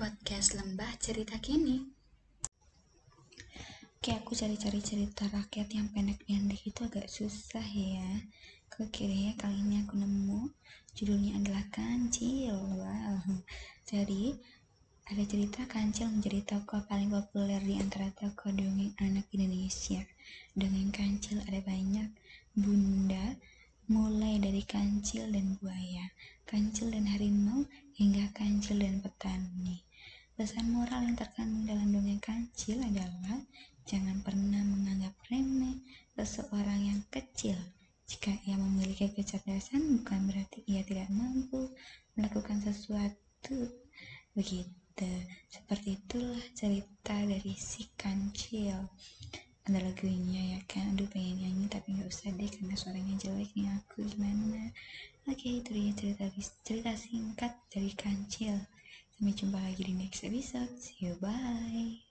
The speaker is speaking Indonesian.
podcast lembah cerita kini. Oke, aku cari-cari cerita rakyat yang pendek-pendek itu agak susah ya. Oke deh, kali ini aku nemu judulnya adalah Kancil. Wow. Jadi, ada cerita Kancil menjadi tokoh paling populer di antara tokoh dongeng anak Indonesia. Dongeng Kancil ada banyak, Bunda, mulai dari kancil dan buaya, kancil dan harimau, hingga kancil dan. Pesan moral yang terkandung dalam dongeng kancil adalah jangan pernah menganggap remeh seseorang yang kecil. Jika ia memiliki kecerdasan, bukan berarti ia tidak mampu melakukan sesuatu. Begitu, seperti itulah cerita dari si kancil. Ada lagunya ya kan, aduh pengen nyanyi tapi nggak usah deh karena suaranya jelek nih aku gimana. Oke, itu dia cerita cerita singkat dari kancil. Sampai jumpa lagi di next episode. See you, bye.